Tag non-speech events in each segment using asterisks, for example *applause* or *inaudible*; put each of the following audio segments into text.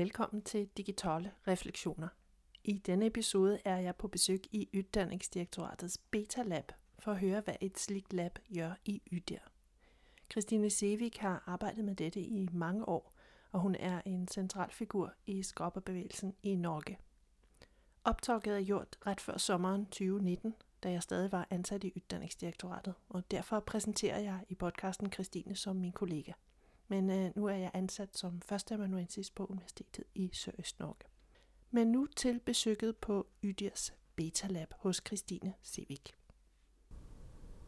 velkommen til Digitale Refleksjoner. I denne episode er jeg på besøk i Utdanningsdirektoratets Beta Lab for å høre hva et slikt lab gjør i UDIR. Kristine Sevik har arbeidet med dette i mange år, og hun er en sentral figur i skrapperbevegelsen i Norge. Opptaket er gjort rett før sommeren 2019, da jeg stadig var ansatt i Utdanningsdirektoratet, og derfor presenterer jeg i podkasten Kristine som min kollega. Men øh, nå er jeg ansatt som førsteamanuensis på Universitetet i Sørøst-Norge. Men nå til besøget på Ydirs Beta Lab hos Kristine Sevik.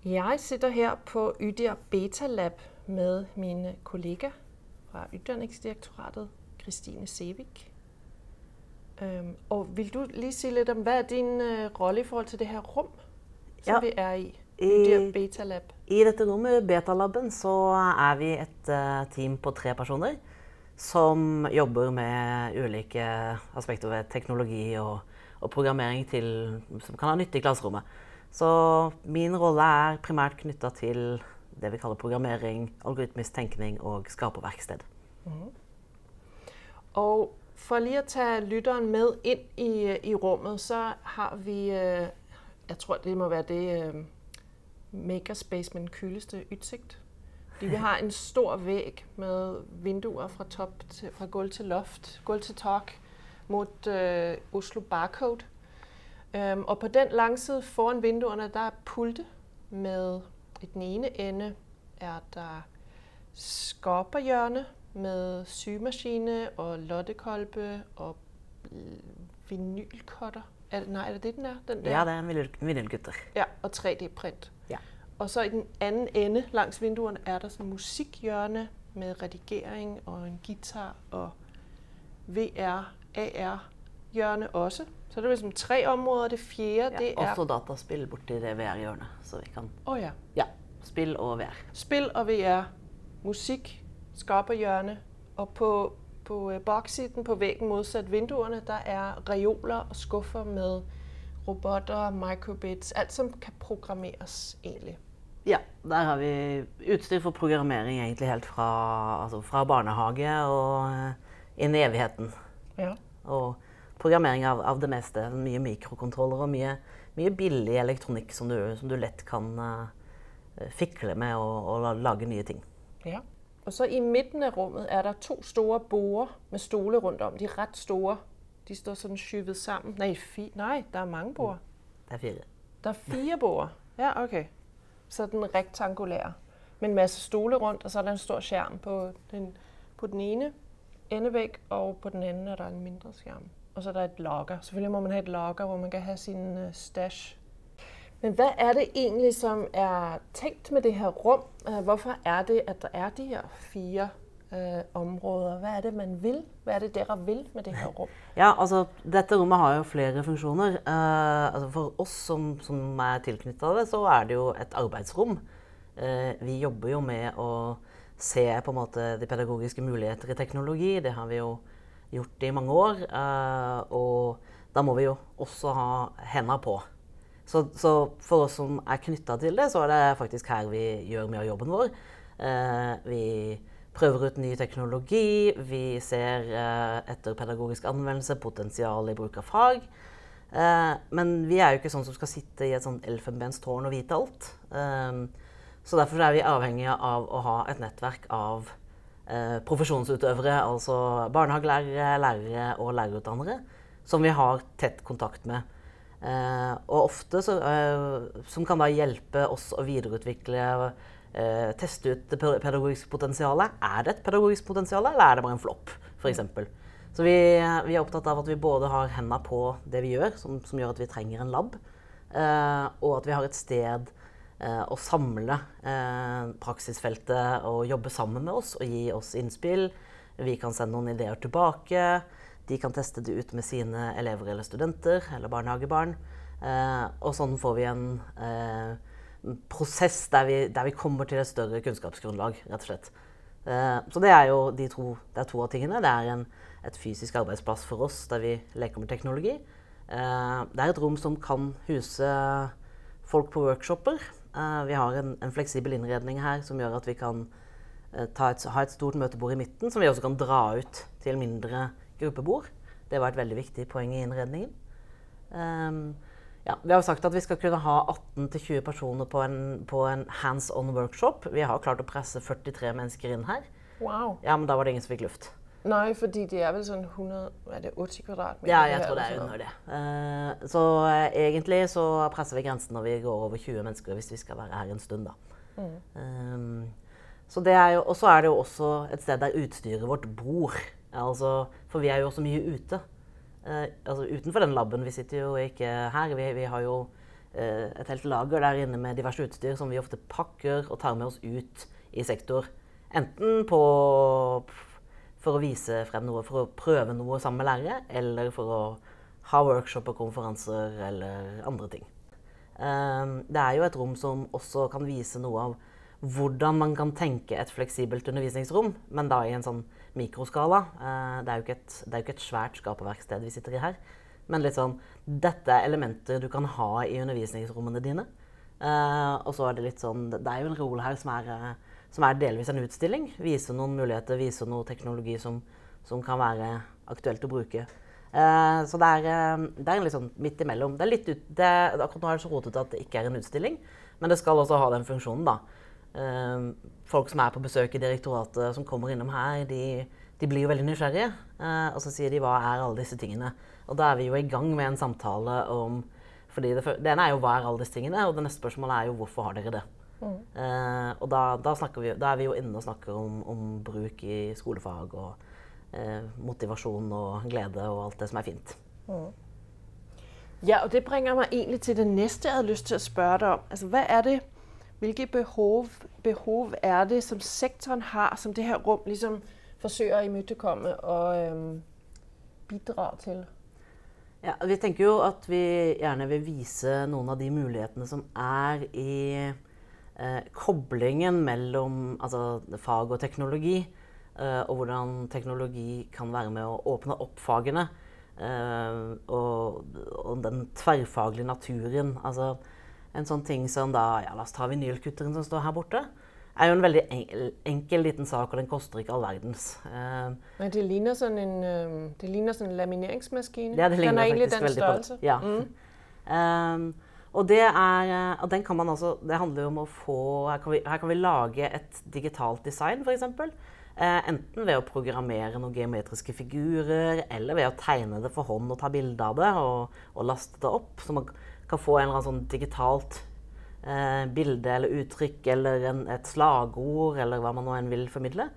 Jeg sitter her på Ydir Beta Lab med mine kollega fra Uddannelsesdirektoratet, Kristine Sevik. Øhm, og vil du lige sige litt om hva er din øh, rolle i forhold til det her rum, som Ja. vi er i? I. I dette rommet, Betalaben, så er vi et uh, team på tre personer som jobber med ulike aspekter ved teknologi og, og programmering til, som kan ha nytte i klasserommet. Så min rolle er primært knytta til det vi kaller programmering, algoritmisk tenkning og skaperverksted. Og for lige å ta lytteren med inn i, i rummet, så har vi, øh, jeg tror det må være det øh, makerspace med den kyldeste udsigt. Fordi vi har en stor væg med vinduer fra top til, fra gulv til loft, gulv til tak mod øh, Oslo Barcode. Øhm, og på den langside foran vinduerne, der er pulte med i den ene ende er der skorperhjørne med sygemaskine og lottekolbe og vinylkotter. Er det, nej, er det det, den er? Den der? Ja, det er en vinylgutter. Ja, og 3D-print. Ja. Og så i den anden ende langs vinduerne er der sådan en musikhjørne med redigering og en guitar og VR, AR hjørne også. Så det er ligesom tre områder. Det fjerde, Ja, det er... også dataspill borti det VR-hjørnet. Så vi kan Åh oh, ja. Ja. Spill og VR. Spil og VR, musik, skarperhjørne, og på, på øh, baksiden på væggen modsat vinduerne, der er reoler og skuffer med robotter, microbits, alt som kan programmeres egentlig. Ja, der har vi utstyr for programmering egentlig helt fra, altså fra barnehage og eh, inn i evigheten. Ja. Og programmering av, av det meste. Mye mikrokontroller og mye, mye billig elektronikk som du, som du lett kan eh, fikle med og, og lage nye ting. ja. Og så i midten af rummet er der to store borer med stole rundt om. De er ret store. De står sådan skyvet sammen. Nej, fi- nej der er mange borer. Der er fire. Der er fire borer. Ja, okay. Så den rektangulære. Med en masse stole rundt, og så er der en stor skærm på den, på den ene endevæg, og på den anden er der en mindre skærm. Og så er der et locker. Selvfølgelig må man have et locker, hvor man kan have sin uh, stash. Men hvad er det egentlig, som er tænkt med det her rum? Uh, hvorfor er det, at der er de her fire uh, områder? Hvad er det, man vil? Hvad er det, dere vil med det her rum? *laughs* Ja, altså dette rommet har jo flere funksjoner. Eh, altså for oss som, som er tilknytta det, så er det jo et arbeidsrom. Eh, vi jobber jo med å se på en måte de pedagogiske muligheter i teknologi. Det har vi jo gjort i mange år. eh, og da må vi jo også ha henda på. Så, så for oss som er knytta til det, så er det faktisk her vi gjør mye av jobben vår. Eh, vi prøver ut ny teknologi, vi ser eh, etter pedagogisk anvendelse, potensial i bruk av fag. Eh, men vi er jo ikke sånn som skal sitte i et sånn elfenbenstårn og vite alt. Eh, så derfor er vi avhengige av å ha et nettverk av eh, profesjonsutøvere, altså barnehagelærere, lærere og lærerutdannere, som vi har tett kontakt med. Eh, og ofte så, eh, som kan da hjelpe oss å videreutvikle, eh, teste ut det pe- pedagogiske potensialet. Er det et pedagogisk potensial, eller er det bare en flopp, eksempel? Så vi, vi er opptatt av at vi både har hendene på det vi gjør, som, som gjør at vi trenger en lab, eh, og at vi har et sted eh, å samle eh, praksisfeltet og jobbe sammen med oss og gi oss innspill. Vi kan sende noen ideer tilbake. De kan teste det ut med sine elever eller studenter eller barnehagebarn. Eh, og sånn får vi en eh, prosess der vi, der vi kommer til et større kunnskapsgrunnlag, rett og slett. Eh, så det er jo de to, det er to av tingene. Det er en, et fysisk arbeidsplass for oss der vi leker med teknologi. Eh, det er et rom som kan huse folk på workshoper. Eh, vi har en, en fleksibel innredning her som gjør at vi kan eh, et, ha et stort møtebord i midten, som vi også kan dra ut til mindre gruppebord. Det var et veldig viktig poeng i innredningen. Um, ja, vi har jo sagt at vi skal kunne ha 18-20 personer på en, på en hands on workshop. Vi har klart å presse 43 mennesker inn her. Wow. Ja, Men da var det ingen som fikk luft. Nei, fordi det er vel sånn 100, er det 80 kvadratmeter? Ja, jeg tror det er under det. Uh, så uh, egentlig så presser vi grensen når vi går over 20 mennesker hvis vi skal være her en stund, da. Mm. Um, så det er jo, og så er det jo også et sted der utstyret vårt bor. Altså, for vi er jo også mye ute. Uh, altså utenfor den laben. Vi sitter jo ikke her. Vi, vi har jo et helt lager der inne med diverse utstyr som vi ofte pakker og tar med oss ut i sektor. Enten på for å vise frem noe, for å prøve noe sammen med lærere, eller for å ha workshop og konferanser eller andre ting. Ehm, det er jo et rom som også kan vise noe av hvordan man kan tenke et fleksibelt undervisningsrom, men da i en sånn mikroskala. Eh, det er jo ikke et, jo ikke et svært skaperverksted vi sitter i her. Men litt sånn Dette er elementer du kan ha i undervisningsrommene dine. Eh, og så er det litt sånn Det er jo en rolle her som er eh, som er delvis en utstilling. Vise noen muligheter, vise noe teknologi som, som kan være aktuelt å bruke. Så det er, det er litt sånn midt imellom. Det er litt ut, det, akkurat nå er det så rotete at det ikke er en utstilling, men det skal også ha den funksjonen. da. Uh, folk som er på besøk i direktoratet, som kommer innom her, de, de blir jo veldig nysgjerrige. og så sier de 'hva er alle disse tingene'? Og da er vi jo i gang med en samtale om fordi det, det ene er jo 'hva er alle disse tingene', og det neste spørsmålet er jo 'hvorfor har dere det'? Eh, og da, da, vi, da, er vi jo inne og snakker om, om bruk i skolefag og eh, motivasjon og glede og alt det som er fint. Mm. Ja, og det bringer meg egentlig til det neste jeg hadde lyst til å spørre deg om. Altså, hva er det, hvilke behov, behov er det som sektoren har, som det her rom liksom forsøker å imøtekomme og øhm, bidra til? Ja, vi tenker jo at vi gjerne vil vise noen av de mulighetene som er i eh, koblingen mellom altså, fag og teknologi, eh, og hvordan teknologi kan være med å åpne opp fagene. Eh, og, og, den tverrfaglige naturen. Altså, en sånn ting som da Ja, la oss ta vinylkutteren som står her borte. er jo en veldig enkel, liten sak, og den koster ikke all verdens. Uh, Men det ligner sånn en, det ligner sånn lamineringsmaskine? Ja, det ligner den er egentlig den størrelse. Ja. Mm. Uh, og, det er, og den kan man altså, det handler jo om å få Her kan vi, her kan vi lage et digitalt design, f.eks. Eh, enten ved å programmere noen geometriske figurer, eller ved å tegne det for hånd og ta bilde av det og, og, laste det opp. Så man kan få en eller annen sånn digitalt eh, bilde eller uttrykk eller en, et slagord eller hva man nå enn vil formidle.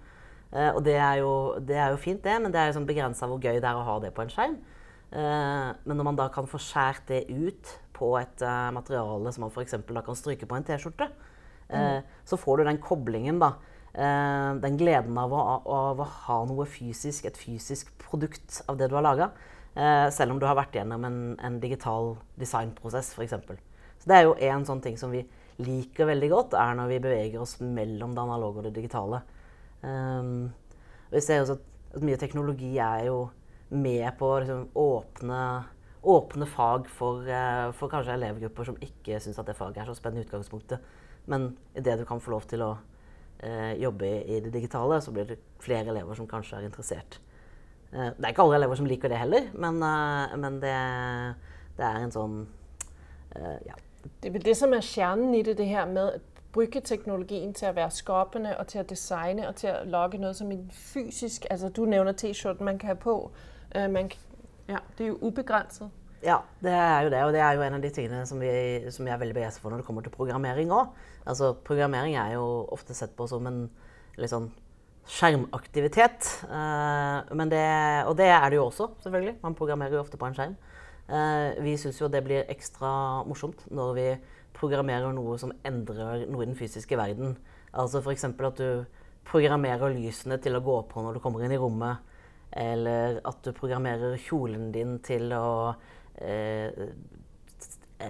Eh, og det er, jo, det er, jo, fint, det, men det er jo sånn begrensa hvor gøy det er å ha det på en skjerm. Eh, men når man da kan få skjært det ut på et uh, materiale som man f.eks. kan stryke på en T-skjorte, uh, mm. så får du den koblingen, da. Uh, den gleden av å, av å, ha noe fysisk, et fysisk produkt av det du har laga. Selv om du har vært gjennom en, en digital designprosess, f.eks. Så det er jo en sånn ting som vi liker veldig godt, er når vi beveger oss mellom det analoge og det digitale. Um, vi ser også at, at mye teknologi er jo med på å liksom, åpne åpne fag for, eh, for kanskje elevgrupper som ikke syns at det faget er så spennende i utgangspunktet. Men idet du kan få lov til å eh, jobbe i, i, det digitale, så blir det flere elever som kanskje er interessert. Eh, det er ikke alle elever som liker det heller, men, eh, men det, det, er en sånn eh, ja. Det er vel det som er kjernen i det, det her med å bruke teknologien til å være skapende og til å designe og til å lage noe som en fysisk altså Du nevner T-skjorten man kan ha på. Uh, man, ja, Det er jo ubegrenset. Ja, det er jo det. Og det er jo en av de tingene som vi, som jeg er veldig begeistret for når det kommer til programmering òg. Altså, programmering er jo ofte sett på som en litt sånn skjermaktivitet. Uh, det, og det er det jo også, selvfølgelig. Man programmerer jo ofte på en skjerm. Uh, vi syns jo det blir ekstra morsomt når vi programmerer noe som endrer noe i den fysiske verden. Altså f.eks. at du programmerer lysene til å gå på når du kommer inn i rommet eller at du programmerer kjolen din til å eh,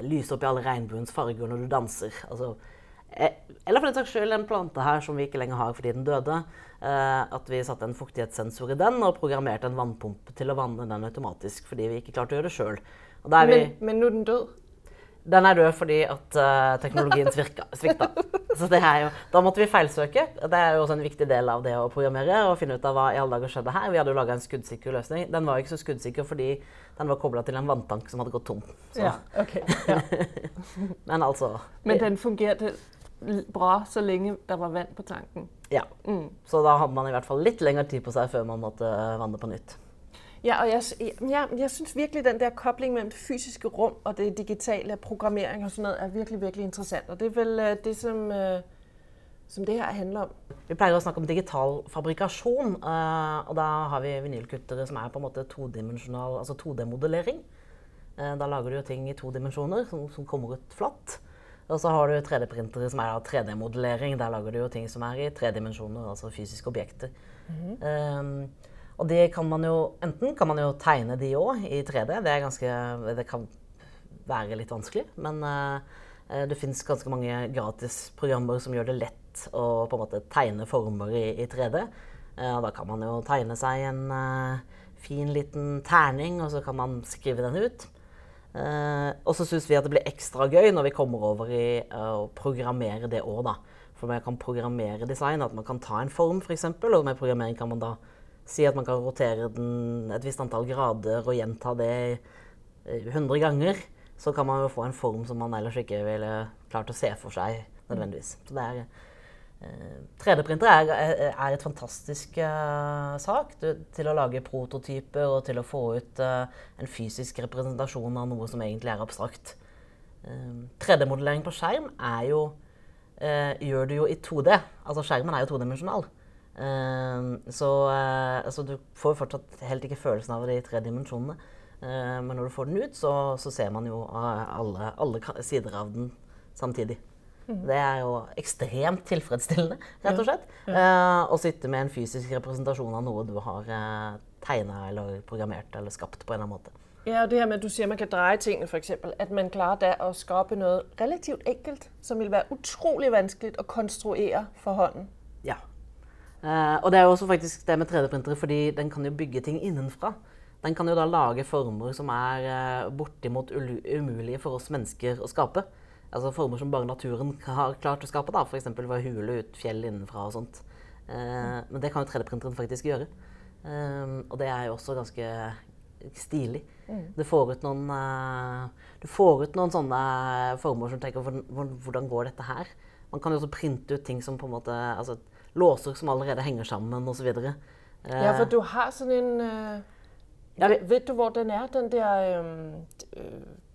lyse opp i alle regnbuens farger når du danser. Altså, eh, eller for den saks skyld en plante her som vi ikke lenger har fordi den døde. Eh, at vi satte en fuktighetssensor i den og programmerte en vannpumpe til å vanne den automatisk fordi vi ikke klarte å gjøre det sjøl. Men, men nå er den død? Den er død fordi at uh, teknologien svikta. Så det er jo, da måtte vi feilsøke. Det er jo også en viktig del av det å programmere. og finne ut av hva i alle dager skjedde her. Vi hadde jo laga en skuddsikker løsning. Den var ikke så skuddsikker fordi den var kobla til en vanntank som hadde gått tom. Så. Ja, okay. Ja. *laughs* Men altså Men den fungerte bra så lenge det var vann på tanken. Ja. Mm. Så da hadde man i hvert fall litt lengre tid på seg før man måtte vanne på nytt. Ja, og jeg, ja, jeg synes virkelig, den der koblingen mellom det fysiske rom og det digitale, programmering og sånt er virkelig, virkelig interessant. Og det er vel øh, det, som, øh, som det her handler om. Vi pleier å snakke om digital fabrikasjon. eh, og da har vi vinylkuttere som er på en måte todimensjonal, altså 2D-modellering. Eh, da lager du jo ting i to dimensjoner som, som kommer ut flatt. Og så har du 3D-printere som er 3D-modellering. Der lager du jo ting som er i tre dimensjoner, altså fysiske objekter. Eh, og det kan man jo Enten kan man jo tegne de òg i 3D. Det, er ganske, det kan være litt vanskelig, men uh, det fins ganske mange gratisprogrammer som gjør det lett å på en måte tegne former i, i 3D. Uh, og da kan man jo tegne seg en uh, fin liten terning, og så kan man skrive den ut. Eh, og så syns vi at det blir ekstra gøy når vi kommer over i eh, å programmere det òg, da. For man kan programmere design, at man kan ta en form f.eks., og med programmering kan man da si at man kan rotere den et visst antall grader og gjenta det eh, 100 ganger. Så kan man jo få en form som man ellers ikke ville klart å se for seg nødvendigvis. Så det er eh, 3D-printer er, er, er et fantastisk uh, sak du, til å lage prototyper og til å få ut uh, en fysisk representasjon av noe som egentlig er abstrakt. Uh, 3D-modellering på skjerm er jo, eh, gjør du jo i 2D. Altså skjermen er jo todimensjonal. Eh, så eh, altså, du får jo fortsatt helt ikke følelsen av det i tre dimensjonene. Eh, men når du får den ut, så, så ser man jo eh, alle, alle sider av den samtidig. Det er jo ekstremt tilfredsstillende, rett og slett. Uh, å sitte med en fysisk representasjon av noe du har uh, tegna eller programmert eller skapt på en eller annen måte. Ja, og det her med, at du siger, at man kan dreje tingene for eksempel, at man klarer da at skabe noget relativt enkelt, som vil være utrolig vanskeligt at konstruere for hånden. Ja. uh, og det er jo også faktisk det med 3D-printere, fordi den kan jo bygge ting innenfra. Den kan jo da lage former som er uh, bortimot umulige for oss mennesker å skape. Altså former som bare naturen har klart å skape, da. F.eks. ved å hule ut fjell innenfra og sånt. Eh, men det kan jo 3D-printeren faktisk gjøre. Eh, og det er jo også ganske stilig. Du får ut noen, eh, du får ut noen sånne former som tenker hvordan, går dette her? Man kan jo også printe ut ting som på en måte altså, Låser som allerede henger sammen osv. Ja, for du har sånn en... Øh, Ja, Vet du, hvor den er? Den der... um,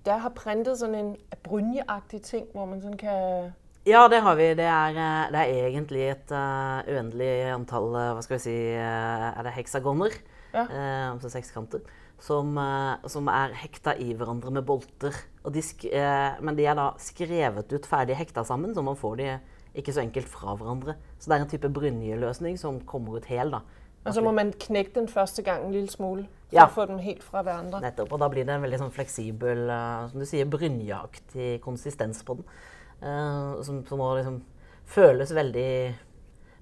der har printet sådan en brynjeagtig ting, hvor man sådan kan... Ja, det har vi. Det er, eh, det er egentlig et uh, uendelig antall eh, hva skal vi si, uh, Er det heksagoner? Ja. uh, altså sekskanter. Som, som er hekta i hverandre med bolter. Og de men de er da skrevet ut ferdig hekta sammen, så man får de ikke så enkelt fra hverandre. Så det er en type brynjeløsning som kommer ut hel. da. Og så må man knekke den første gang en lille smule, for Ja. at få den helt fra hverandre. Nettopp. Og da blir det en veldig sånn fleksibel, uh, som du sier, brynjeaktig konsistens på den. Uh, som, som må liksom føles veldig,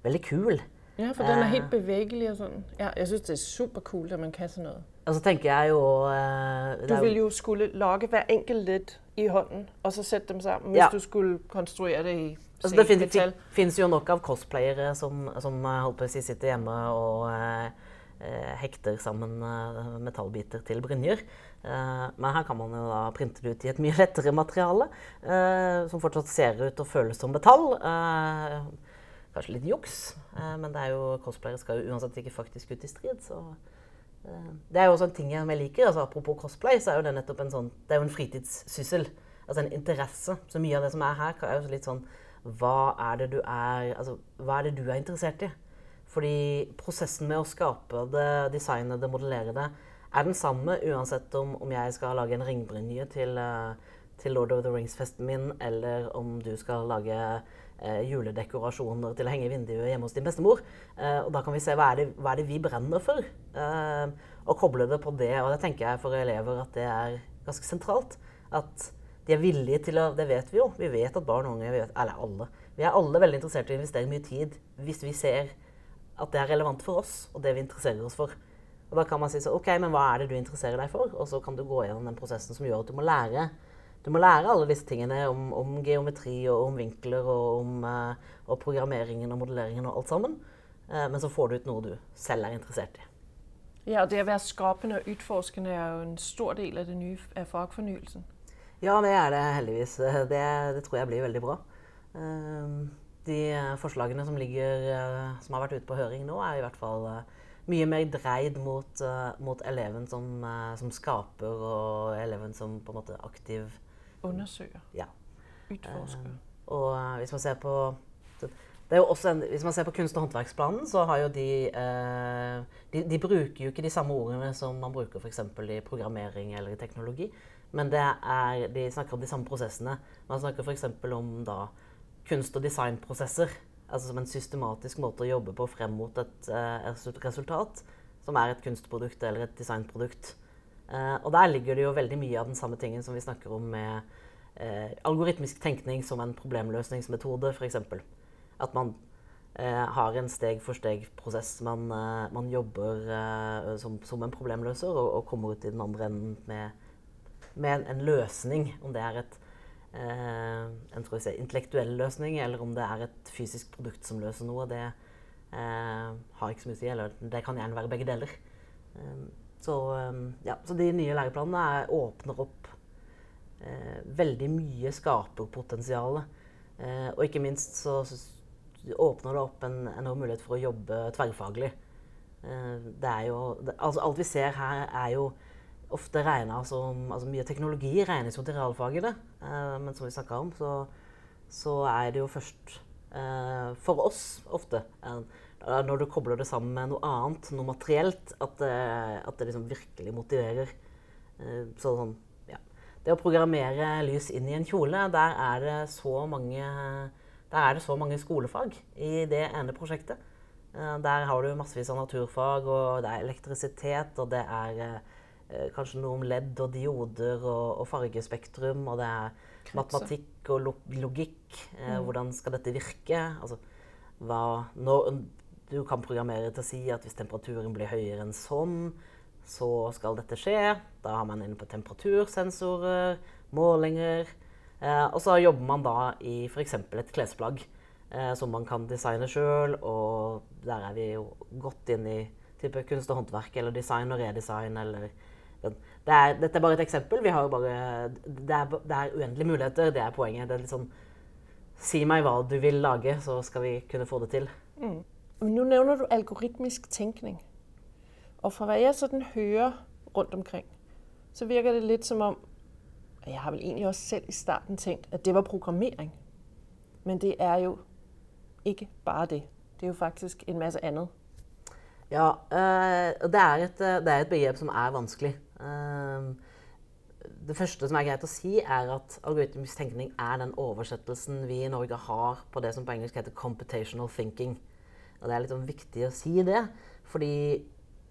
veldig kul. Ja, for den er Eh. helt bevegelig og sånn. Ja, jeg synes, det er superkult at man kan sånn noe. Og så tenker jeg jo uh, Du ville jo- vil jo skulle lage hver enkelt led i hånden, og så sette dem sammen, hvis Ja. du skulle konstruere det i altså, Det fin- fin- finnes jo nok av cosplayere som, som eh, si sitter hjemme og eh, eh, hekter sammen eh, metallbiter til brynjer. Eh, men her kan man jo da printe det ut i et mye lettere materiale, eh, som fortsatt ser ut og føles som metall. Eh, kanskje litt juks, eh, men det er jo, cosplayere skal jo uansett ikke faktisk ut i strid. så... Eh, Det er jo også en ting jeg liker. altså Apropos cosplay, så er jo det nettopp en sånn Det er jo en fritidssyssel. Altså en interesse. Så mye av det som er her, er jo litt sånn Hva er det du er Altså, hva er det du er interessert i? Fordi prosessen med å skape det, designe det, modellere det, er den samme uansett om, om jeg skal lage en ringbrynje til, eh, til Lord of the Rings-festen min, eller om du skal lage eh, juledekorasjoner til å henge i vinduet hjemme hos din bestemor. Eh, og da kan vi se hva er det, hva er det vi brenner for, eh, og koble det på det. Og det tenker jeg for elever at det er ganske sentralt. At de er villige til å Det vet vi jo. Vi vet at barn og unge vet, Eller alle. Vi er alle veldig interessert i å investere mye tid hvis vi ser at det er relevant for oss, og det vi interesserer oss for. Og da kan man si så, ok, men hva er det du interesserer deg for? Og så kan du gå gjennom den prosessen som gjør at du må lære du må lære alle disse tingene om, om geometri og om vinkler og om uh, og programmeringen og modelleringen og alt sammen. Uh, men så får du ut noe du selv er interessert i. Ja, og det å være skapende og utforskende er jo en stor del av det nye av fagfornyelsen. Ja, det er det heldigvis. Det, det tror jeg blir veldig bra. Uh, de forslagene som, ligger, som har vært ute på høring nå, er i hvert fall mye mer dreid mot, mot eleven som, som, skaper, og eleven som på en måte aktiv Undersøker. Ja. Utforsker. Uh, og hvis man ser på det er jo også en, hvis man ser på kunst- og håndverksplanen, så har jo de, de, de bruker jo ikke de samme ordene som man bruker f.eks. i programmering eller i teknologi. Men er, de snakker om de samme prosessene. Man snakker f.eks. om da, kunst- og designprosesser. Altså som en systematisk måte å jobbe på frem mot et uh, resultat som er et kunstprodukt eller et designprodukt. Uh, og der ligger det jo veldig mye av den samme tingen som vi snakker om med uh, algoritmisk tenkning som en problemløsningsmetode, f.eks. At man har en steg-for-steg-prosess. Man, man, jobber som, som, en problemløser og, og, kommer ut i den andre enden med, med en, løsning. Om det er et en si, intellektuell løsning, eller om det er et fysisk produkt som løser noe, det har ikke så mye å si. Eller det kan gjerne være begge deler. Så, ehm, ja, så de nye læreplanene er, åpner opp eh, veldig mye skaperpotensial. Eh, og ikke minst så, så, åpner det opp en enorm mulighet for å jobbe tverrfaglig. Eh, det er jo, det, altså alt vi ser her, er jo ofte regna som altså Mye teknologi regnes jo til realfagene, eh, men som vi snakka om, så, så, er det jo først eh, for oss ofte når du kobler det sammen med noe annet, noe materielt, at, at det liksom virkelig motiverer. Eh, så sånn, ja. Det å programmere lys inn i en kjole, der er det så mange, det så mange skolefag i det ene prosjektet. Eh, der har du massevis av naturfag, og det er elektrisitet, og det er eh, kanskje noe om ledd og dioder og, og fargespektrum, og det er matematikk og logikk. Mm. Hvordan skal dette virke? Altså, hva, når, du kan programmere til å si at hvis temperaturen blir høyere enn sånn, så skal dette skje. Da har man inne på temperatursensorer, målinger. Eh, og så jobber man da i f.eks. et klesplagg eh, som man kan designe sjøl. Og der er vi jo godt inn i type kunst og håndverk eller design og redesign. Eller, det er, dette er bare et eksempel. Bare, det, er, det, er, uendelige muligheter. Det er poenget. Det er sånn Si meg hva du vil lage, så skal vi kunne få det til. Mm. Nå nevner du algoritmisk tenkning. Og fra hva jeg sådan hører rundt omkring, så virker det litt som om, jeg har vel egentlig også selv i starten tænkt, at det var programmering. Men det er jo ikke bare det. Det er jo faktisk en masse andet. Ja, øh, det, er et, øh, det er et begrep som er vanskelig. Øh, det første som er greit å si, er at algoritmisk tenkning er den oversettelsen vi i Norge har på det som på engelsk heter computational thinking. Og det er litt sånn viktig å si det, fordi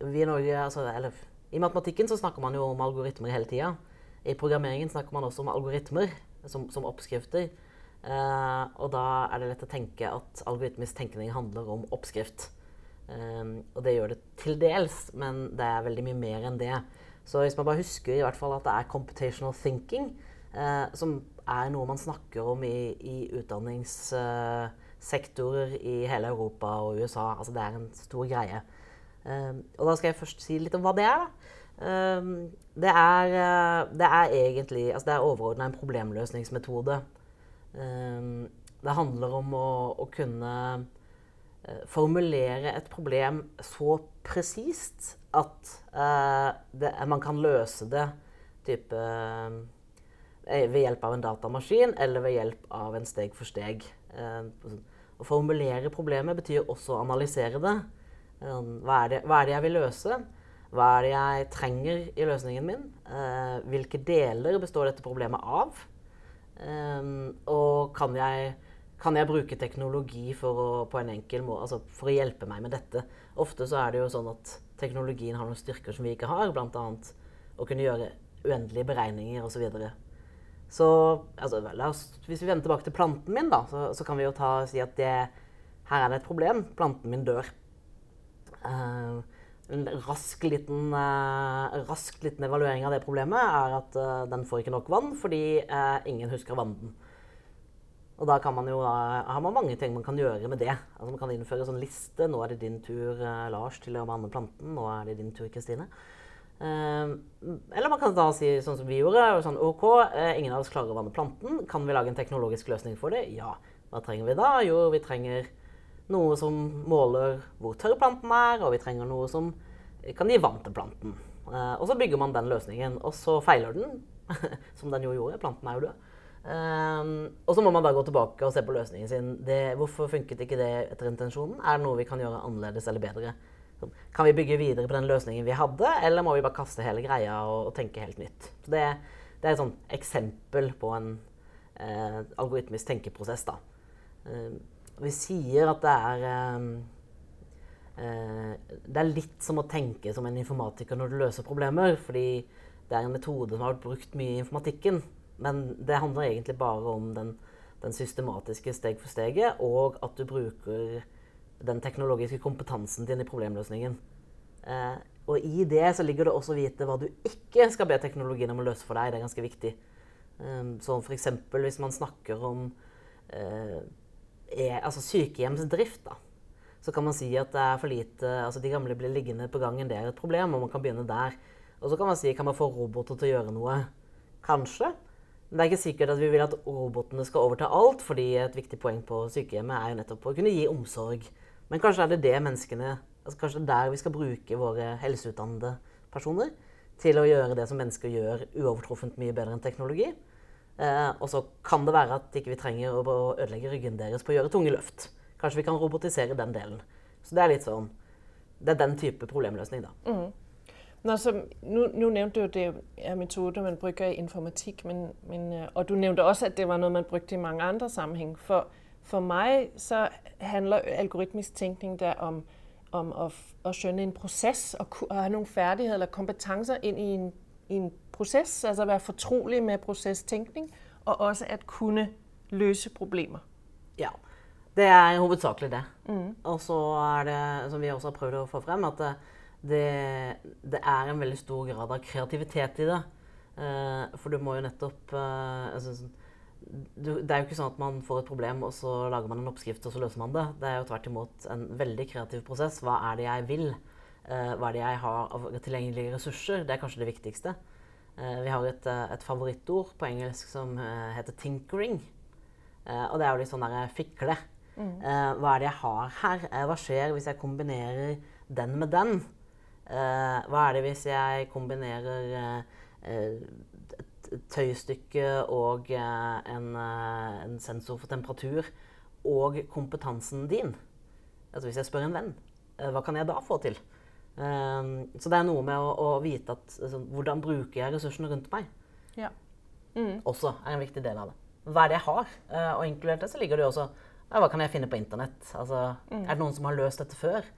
vi i Norge altså, eller, I matematikken så snakker man jo om algoritmer hele tida. I programmeringen snakker man også om algoritmer som, som oppskrifter. Uh, og da er det lett å tenke at algoritmisk tenkning handler om oppskrift. Um, og det gjør det til dels, men det er veldig mye mer enn det. Så hvis man bare husker i hvert fall at det er computational thinking, eh, som er noe man snakker om i, i utdanningssektorer eh, i hele Europa og USA. Altså det er en stor greie. Eh, og da skal jeg først si litt om hva det er. da. det, er uh, det er egentlig altså Det er overordna en problemløsningsmetode. Um, det handler om å, å kunne formulere et problem så presist at uh, det, man kan løse det type ved hjelp av en datamaskin eller ved hjelp av en steg for steg. Eh, å formulere problemet betyr også å analysere det. Eh, hva er det, hva er det jeg vil løse? Hva er det jeg trenger i løsningen min? Eh, hvilke deler består dette problemet av? Og kan jeg, kan jeg bruke teknologi for å, på en enkel måte, altså for å hjelpe meg med dette? Ofte så er det jo sånn at teknologien har noen styrker som vi ikke har, bl.a. å kunne gjøre uendelige beregninger osv. Så altså, oss, hvis vi vender tilbake til planten min, da, så, så kan vi jo ta, si at det, her er det et problem. Planten min dør. Uh, en rask liten, uh, rask liten evaluering av det problemet er at uh, den får ikke nok vann fordi ingen husker å vanne. Og da man jo, har man mange ting man kan gjøre med det. Altså Man kan innføre en sånn liste. 'Nå er det din tur, Lars, til å vanne planten.' 'Nå er det din tur, Kristine.' eller man kan da si sånn som vi gjorde. sånn, OK, ingen av oss klarer å vanne planten. Kan vi lage en teknologisk løsning for det? Ja. Hva trenger vi da? Jo, vi trenger noe som måler hvor tørr planten er, og vi trenger noe som kan gi vann til planten. Uh, og så bygger man den løsningen, og så feiler den, *laughs* som den jo gjorde. Planten er jo død. Um, og så må man da gå tilbake og se på løsningen sin. Det, hvorfor funket ikke det etter intensjonen? Er det noe vi kan gjøre annerledes eller bedre? Kan vi bygge videre på den løsningen vi hadde, eller må vi bare kaste hele greia og, og tenke helt nytt? Så det, det er et sånt eksempel på en eh, algoritmisk tenkeprosess. da. Eh, vi sier at det er eh, eh, Det er litt som å tenke som en informatiker når du løser problemer. Fordi det er en metode som har vært brukt mye i informatikken. Men det handler egentlig bare om den, den systematiske steg for steget, og at du bruker den teknologiske kompetansen din i problemløsningen. Eh, og i det så ligger det også å vite hva du ikke skal be teknologien om å løse for deg. Det er ganske viktig. Eh, så f.eks. hvis man snakker om eh, er, altså sykehjemsdrift, da, så kan man si at det er for lite altså De gamle blir liggende på gangen. Det er et problem, og man kan begynne der. Og så kan man si kan man få roboter til å gjøre noe. Kanskje. Det er ikke sikkert at vi vil at robotene skal overta alt, fordi et viktig poeng på sykehjemmet er jo nettopp å kunne gi omsorg. Men kanskje er det det menneskene altså Kanskje det er der vi skal bruke våre helseutdannede personer til å gjøre det som mennesker gjør uovertruffent mye bedre enn teknologi. Eh, og så kan det være at ikke vi trenger å ødelegge ryggen deres på å gjøre tunge løft. Kanskje vi kan robotisere den delen. Så det er litt sånn Det er den type problemløsning, da. Mm. Nå, så, nu, nu nævnte du at det er metoder man bruker i informatikk, men, men, øh, og du nevnte også at det var noe man brukte i mange andre sammenhæng. For, for meg så handler algoritmisk tenkning der om, om å, at skjønne en prosess og ha noen ferdigheter eller kompetencer inn i en, i en proces, altså være fortrolig med procestænkning, og også at kunne løse problemer. Ja, det er hovedsakelig det. Mm. Og så er det, som vi også har prøvd å få frem, at det, det er en veldig stor grad av kreativitet i det. Eh, for du må jo nettopp eh, altså, du, Det er jo ikke sånn at man får et problem, og så lager man en oppskrift, og så løser man det. Det er jo tvert imot en veldig kreativ prosess. Hva er det jeg vil? Eh, hva er det jeg har av tilgjengelige ressurser? Det er kanskje det viktigste. Eh, vi har et, eh, et, favorittord på engelsk som eh, heter 'tinkering'. og det er jo litt sånn derre fikle. Mm. hva er det jeg har her? hva skjer hvis jeg kombinerer den med den? Hva er det hvis jeg kombinerer et tøystykke og en, en, sensor for temperatur og kompetansen din? Altså hvis jeg spør en venn, hva kan jeg da få til? Um, så det er noe med å, å vite at, altså, hvordan bruker jeg ressursene rundt meg. Ja. Mm. Også er en viktig del av det. Hva er det jeg har? Og inkludert det så ligger det jo også ja, Hva kan jeg finne på internett? Altså, mm. Er det noen som har løst dette før?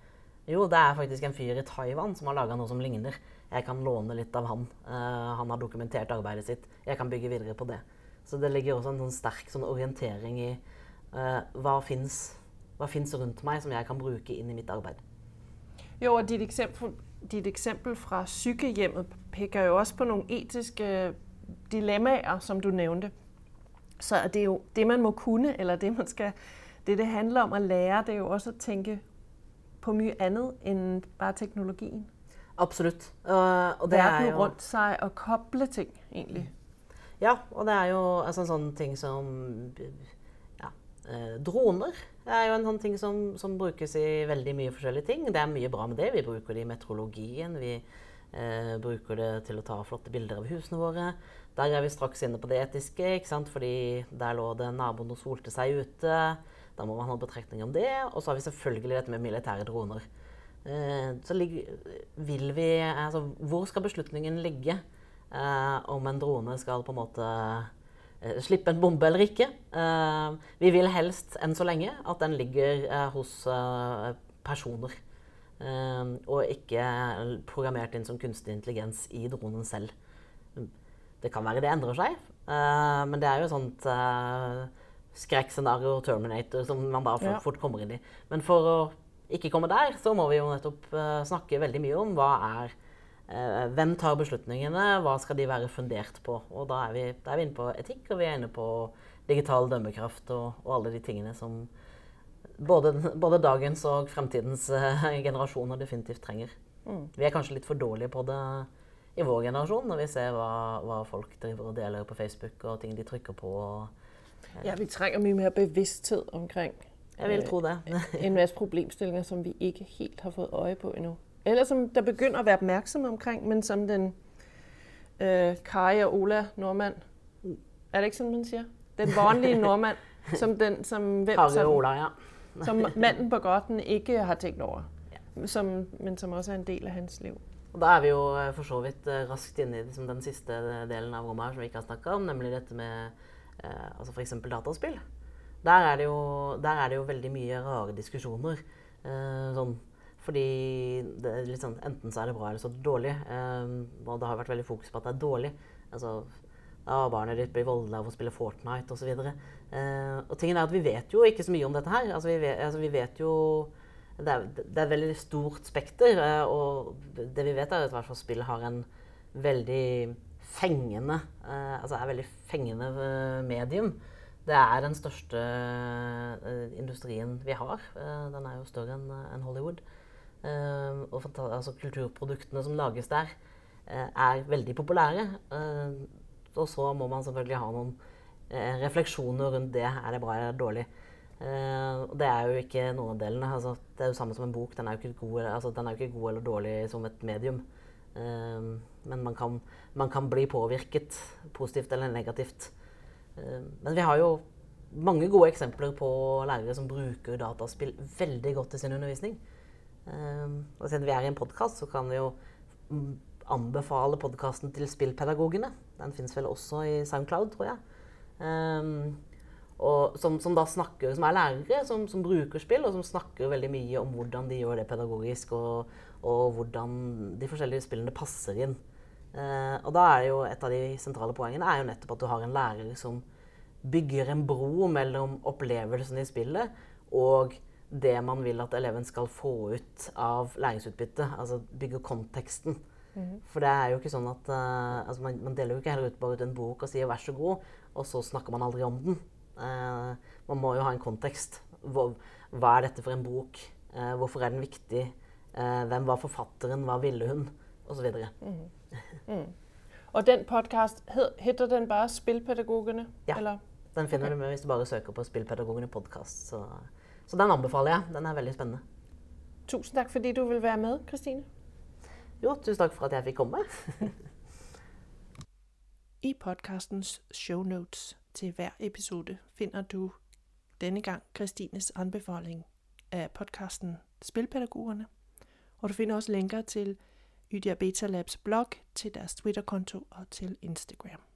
Jo, det er faktisk en fyr i Taiwan som har laga noe som ligner. Jeg kan låne litt av han. Uh, han har dokumentert arbeidet sitt. Jeg kan bygge videre på det. Så det ligger også en sånn sterk sånn orientering i uh, hva fins rundt meg som jeg kan bruke inn i mitt arbeid. Jo, og dit eksempel, dit eksempel fra sykehjemmet peker jo også på noen etiske dilemmaer, som du nevnte. Så det er jo det, man må kunne, eller det, man skal, det, det handler om å lære, det er jo også å tænke på mye annet enn bare teknologien. Absolutt. Uh, og det er jo rundt seg og koble ting, egentlig. Ja, og det er jo altså, sånn ting som ja, eh, droner er jo en sånn ting som, som, brukes i veldig mye forskjellige ting. Det er mye bra med det. Vi bruker det i meteorologien. Vi eh, bruker det til å ta flotte bilder av husene våre. Der er vi straks inne på det etiske, ikke sant? fordi der lå det naboen og solte seg ute. Da må man ha betraktninger om det. Og så har vi selvfølgelig dette med militære droner. Eh, så vil vi Altså, hvor skal beslutningen ligge eh, om en drone skal på en måte Eh, slippe en bombe eller ikke. Vi vil helst enn så lenge at den ligger hos personer. og ikke programmert inn som kunstig intelligens i dronen selv. Det kan være det endrer seg, men det er jo et sånt skrekkscenario Terminator som man da fort, fort kommer inn i. Men for å ikke komme der, så må vi jo nettopp uh, snakke veldig mye om hva er uh, Hvem tar beslutningene, hva skal de være fundert på? Og da er vi, da er vi inne på etikk, og vi er inne på digital dømmekraft og, og alle de tingene som både, både dagens og fremtidens uh, *laughs* generasjoner definitivt trenger. Mm. Vi er kanskje litt for dårlige på det i vår generasjon når vi ser hva, hva folk driver og deler på Facebook og ting de trykker på. Og, ja, vi trenger mye mer bevissthet omkring jeg vil tro det. *laughs* en masse problemstillinger, som vi ikke helt har fået øje på endnu. Eller som der begynder at være opmærksomme omkring, men som den øh, Kari og Ola nordmand, er det ikke sådan, man siger? Den vanlige *laughs* nordmand, som, den, som, hvem, som, Ola, ja. *laughs* som manden på godten ikke har tænkt over, ja. som, men som også er en del av hans liv. Og Da er vi jo øh, for så vidt øh, raskt inne i liksom, den siste delen av rommet her som vi ikke har snakka om, nemlig dette med eh, altså f.eks. dataspill. Der er, jo, der er det jo veldig mye rare diskusjoner. Eh, sånn, fordi sånn, enten så er det bra eller så er det dårlig. Eh, og det har vært veldig fokus på at det er dårlig. Altså, ja, barnet ditt blir voldelig av å spille Fortnite osv. Eh, og tingen er at vi vet jo ikke så mye om dette her. Altså, vi, vet, altså, vi vet jo det er, det er, et veldig stort spekter. Eh, og det vi vet, er at hvert fall spill har en veldig fengende eh, Altså er veldig fengende eh, medium. Det er den største uh, industrien vi har. Den er jo større enn en Hollywood. Og altså, kulturproduktene som lages der, er veldig populære. og så må man selvfølgelig ha noen refleksjoner rundt det. Er det bra eller dårlig? og det er jo ikke noen av delene. Altså, det er jo samme som en bok. Den er jo ikke god, altså, er jo ikke god eller dårlig som et medium. Men man kan, man kan bli påvirket positivt eller negativt. Eh, men vi har jo mange gode eksempler på lærere som bruker dataspill veldig godt i sin undervisning. Eh, og siden vi er i en podkast, så kan vi jo anbefale podkasten til Spillpedagogene. Den fins vel også i SoundCloud, tror jeg. Og som, som, da snakker, som er lærere som, som, bruker spill, og som snakker veldig mye om hvordan de gjør det pedagogisk, og, og hvordan de forskjellige spillene passer inn. Eh, og da er jo et av de sentrale poengene er jo nettopp at du har en lærer som bygger en bro mellom opplevelsen i spillet og det man vil at eleven skal få ut av læringsutbytte. Altså bygge konteksten. Mm. For det er jo ikke sånn at uh, altså man, man, deler jo ikke heller ut bare ut en bok og sier 'vær så god', og så snakker man aldri om den. Uh, man må jo ha en kontekst. Hva, hva er dette for en bok? Uh, hvorfor er den viktig? hvem var forfatteren? Hva ville hun? Og så videre. Mm. Mm. Og den podcast, heter den bare Spillpedagogene? Ja, eller? den finner okay. du med hvis du bare søker på Spillpedagogene podcast. Så, så, den anbefaler jeg. Den er veldig spennende. Tusen takk fordi du vil være med, Kristine. Jo, tusen takk for at jeg fikk komme. *laughs* I podcastens shownotes til hver episode finner du denne gang Kristines anbefaling af podcasten Spilpædagogerne. Og du finder også linker til Ydia Beta Labs blog, til deres Twitter-konto og til Instagram.